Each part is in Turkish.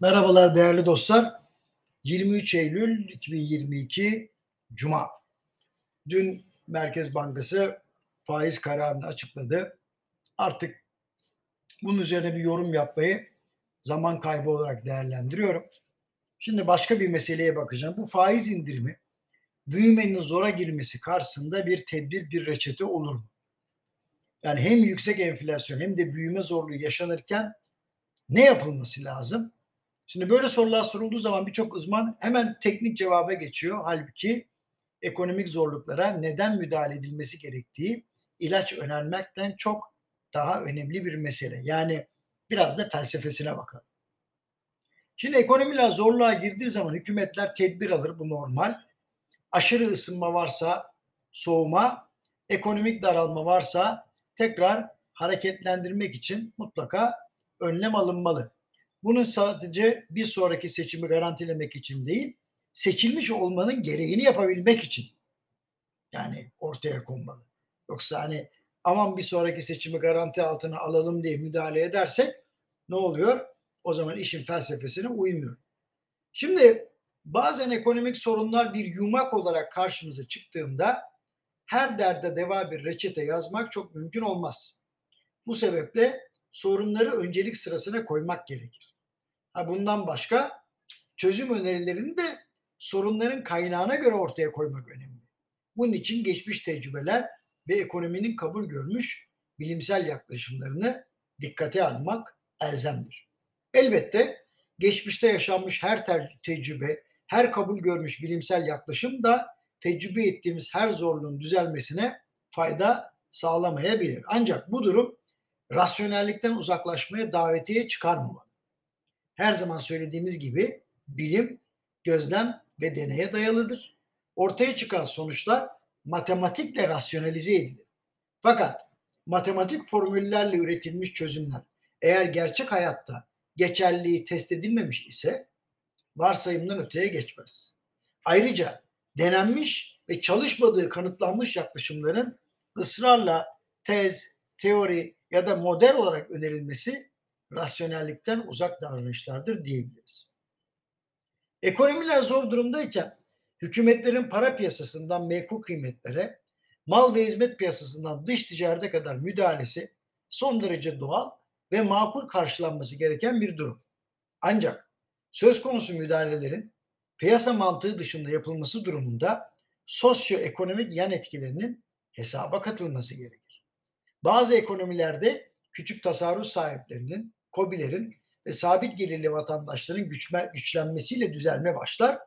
Merhabalar değerli dostlar. 23 Eylül 2022 Cuma. Dün Merkez Bankası faiz kararını açıkladı. Artık bunun üzerine bir yorum yapmayı zaman kaybı olarak değerlendiriyorum. Şimdi başka bir meseleye bakacağım. Bu faiz indirimi büyümenin zora girmesi karşısında bir tedbir, bir reçete olur mu? Yani hem yüksek enflasyon hem de büyüme zorluğu yaşanırken ne yapılması lazım? Şimdi böyle sorular sorulduğu zaman birçok uzman hemen teknik cevaba geçiyor. Halbuki ekonomik zorluklara neden müdahale edilmesi gerektiği ilaç önermekten çok daha önemli bir mesele. Yani biraz da felsefesine bakalım. Şimdi ekonomiler zorluğa girdiği zaman hükümetler tedbir alır bu normal. Aşırı ısınma varsa soğuma, ekonomik daralma varsa tekrar hareketlendirmek için mutlaka önlem alınmalı. Bunun sadece bir sonraki seçimi garantilemek için değil, seçilmiş olmanın gereğini yapabilmek için yani ortaya konmalı. Yoksa hani aman bir sonraki seçimi garanti altına alalım diye müdahale edersek ne oluyor? O zaman işin felsefesine uymuyor. Şimdi bazen ekonomik sorunlar bir yumak olarak karşımıza çıktığında her derde deva bir reçete yazmak çok mümkün olmaz. Bu sebeple sorunları öncelik sırasına koymak gerekir. Ha bundan başka çözüm önerilerini de sorunların kaynağına göre ortaya koymak önemli. Bunun için geçmiş tecrübeler ve ekonominin kabul görmüş bilimsel yaklaşımlarını dikkate almak elzemdir. Elbette geçmişte yaşanmış her tecrübe, her kabul görmüş bilimsel yaklaşım da tecrübe ettiğimiz her zorluğun düzelmesine fayda sağlamayabilir. Ancak bu durum rasyonellikten uzaklaşmaya davetiye çıkarmamalı her zaman söylediğimiz gibi bilim, gözlem ve deneye dayalıdır. Ortaya çıkan sonuçlar matematikle rasyonalize edilir. Fakat matematik formüllerle üretilmiş çözümler eğer gerçek hayatta geçerliliği test edilmemiş ise varsayımdan öteye geçmez. Ayrıca denenmiş ve çalışmadığı kanıtlanmış yaklaşımların ısrarla tez, teori ya da model olarak önerilmesi rasyonellikten uzak davranışlardır diyebiliriz. Ekonomiler zor durumdayken hükümetlerin para piyasasından menkul kıymetlere, mal ve hizmet piyasasından dış ticarete kadar müdahalesi son derece doğal ve makul karşılanması gereken bir durum. Ancak söz konusu müdahalelerin piyasa mantığı dışında yapılması durumunda sosyoekonomik yan etkilerinin hesaba katılması gerekir. Bazı ekonomilerde küçük tasarruf sahiplerinin COBİ'lerin ve sabit gelirli vatandaşların güçme, güçlenmesiyle düzelme başlar.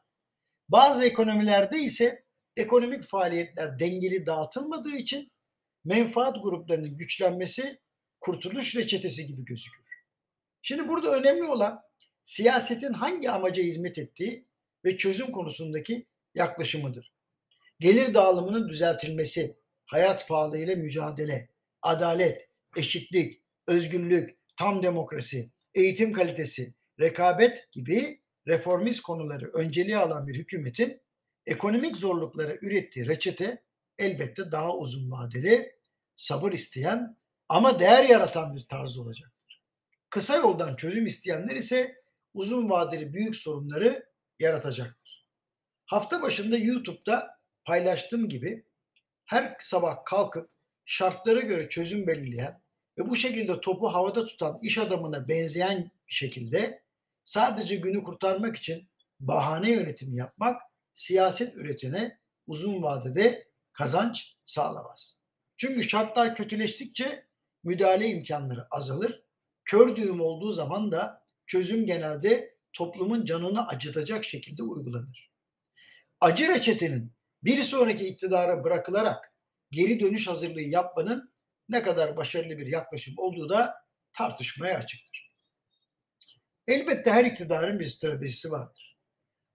Bazı ekonomilerde ise ekonomik faaliyetler dengeli dağıtılmadığı için menfaat gruplarının güçlenmesi kurtuluş reçetesi gibi gözükür. Şimdi burada önemli olan siyasetin hangi amaca hizmet ettiği ve çözüm konusundaki yaklaşımıdır. Gelir dağılımının düzeltilmesi, hayat pahalılığıyla mücadele, adalet, eşitlik, özgürlük, tam demokrasi, eğitim kalitesi, rekabet gibi reformist konuları önceliğe alan bir hükümetin ekonomik zorluklara ürettiği reçete elbette daha uzun vadeli, sabır isteyen ama değer yaratan bir tarzda olacaktır. Kısa yoldan çözüm isteyenler ise uzun vadeli büyük sorunları yaratacaktır. Hafta başında YouTube'da paylaştığım gibi her sabah kalkıp şartlara göre çözüm belirleyen ve bu şekilde topu havada tutan iş adamına benzeyen şekilde sadece günü kurtarmak için bahane yönetimi yapmak siyaset üretene uzun vadede kazanç sağlamaz. Çünkü şartlar kötüleştikçe müdahale imkanları azalır. Kör düğüm olduğu zaman da çözüm genelde toplumun canını acıtacak şekilde uygulanır. Acı reçetenin bir sonraki iktidara bırakılarak geri dönüş hazırlığı yapmanın ne kadar başarılı bir yaklaşım olduğu da tartışmaya açıktır. Elbette her iktidarın bir stratejisi vardır.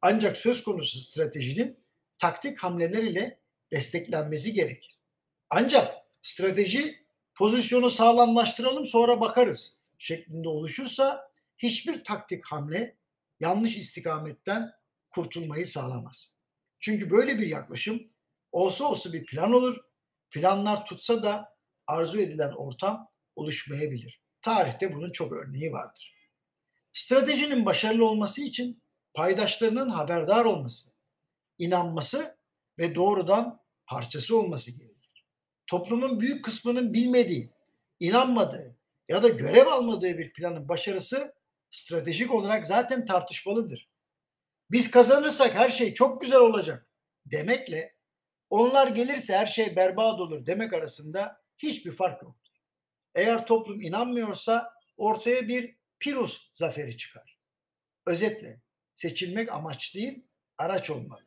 Ancak söz konusu stratejinin taktik hamleler ile desteklenmesi gerekir. Ancak strateji pozisyonu sağlamlaştıralım sonra bakarız şeklinde oluşursa hiçbir taktik hamle yanlış istikametten kurtulmayı sağlamaz. Çünkü böyle bir yaklaşım olsa olsa bir plan olur. Planlar tutsa da arzu edilen ortam oluşmayabilir. Tarihte bunun çok örneği vardır. Stratejinin başarılı olması için paydaşlarının haberdar olması, inanması ve doğrudan parçası olması gerekir. Toplumun büyük kısmının bilmediği, inanmadığı ya da görev almadığı bir planın başarısı stratejik olarak zaten tartışmalıdır. Biz kazanırsak her şey çok güzel olacak demekle onlar gelirse her şey berbat olur demek arasında hiçbir fark yoktur. Eğer toplum inanmıyorsa ortaya bir Pirus zaferi çıkar. Özetle seçilmek amaç değil, araç olmalı.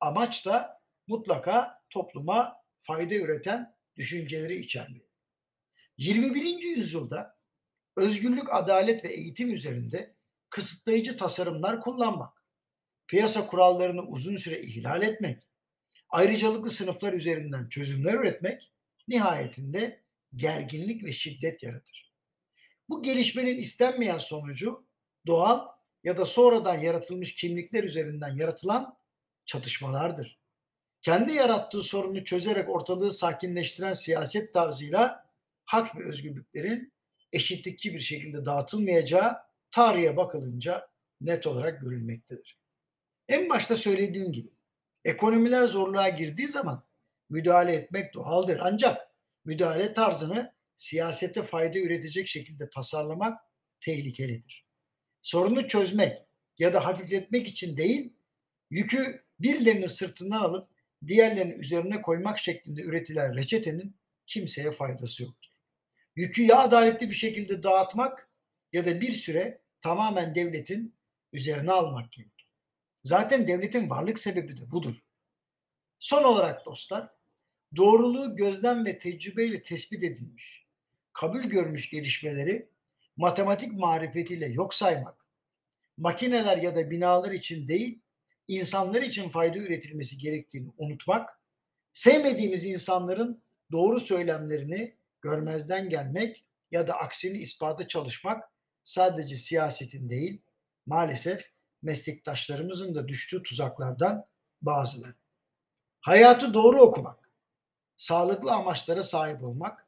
Amaç da mutlaka topluma fayda üreten düşünceleri içermeli. 21. yüzyılda özgürlük, adalet ve eğitim üzerinde kısıtlayıcı tasarımlar kullanmak, piyasa kurallarını uzun süre ihlal etmek, ayrıcalıklı sınıflar üzerinden çözümler üretmek nihayetinde gerginlik ve şiddet yaratır. Bu gelişmenin istenmeyen sonucu doğal ya da sonradan yaratılmış kimlikler üzerinden yaratılan çatışmalardır. Kendi yarattığı sorunu çözerek ortalığı sakinleştiren siyaset tarzıyla hak ve özgürlüklerin eşitlikçi bir şekilde dağıtılmayacağı tarihe bakılınca net olarak görülmektedir. En başta söylediğim gibi ekonomiler zorluğa girdiği zaman müdahale etmek doğaldır. Ancak müdahale tarzını siyasete fayda üretecek şekilde tasarlamak tehlikelidir. Sorunu çözmek ya da hafifletmek için değil, yükü birilerinin sırtından alıp diğerlerinin üzerine koymak şeklinde üretilen reçetenin kimseye faydası yoktur. Yükü ya adaletli bir şekilde dağıtmak ya da bir süre tamamen devletin üzerine almak gerekir. Zaten devletin varlık sebebi de budur. Son olarak dostlar, doğruluğu gözlem ve tecrübeyle tespit edilmiş, kabul görmüş gelişmeleri matematik marifetiyle yok saymak, makineler ya da binalar için değil, insanlar için fayda üretilmesi gerektiğini unutmak, sevmediğimiz insanların doğru söylemlerini görmezden gelmek ya da aksini ispatı çalışmak sadece siyasetin değil, maalesef meslektaşlarımızın da düştüğü tuzaklardan bazıları. Hayatı doğru okumak, sağlıklı amaçlara sahip olmak,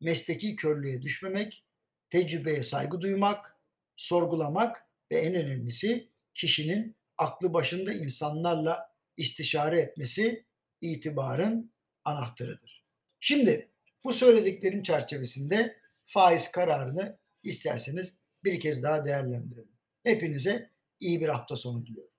mesleki körlüğe düşmemek, tecrübeye saygı duymak, sorgulamak ve en önemlisi kişinin aklı başında insanlarla istişare etmesi itibarın anahtarıdır. Şimdi bu söylediklerim çerçevesinde faiz kararını isterseniz bir kez daha değerlendirelim. Hepinize iyi bir hafta sonu diliyorum.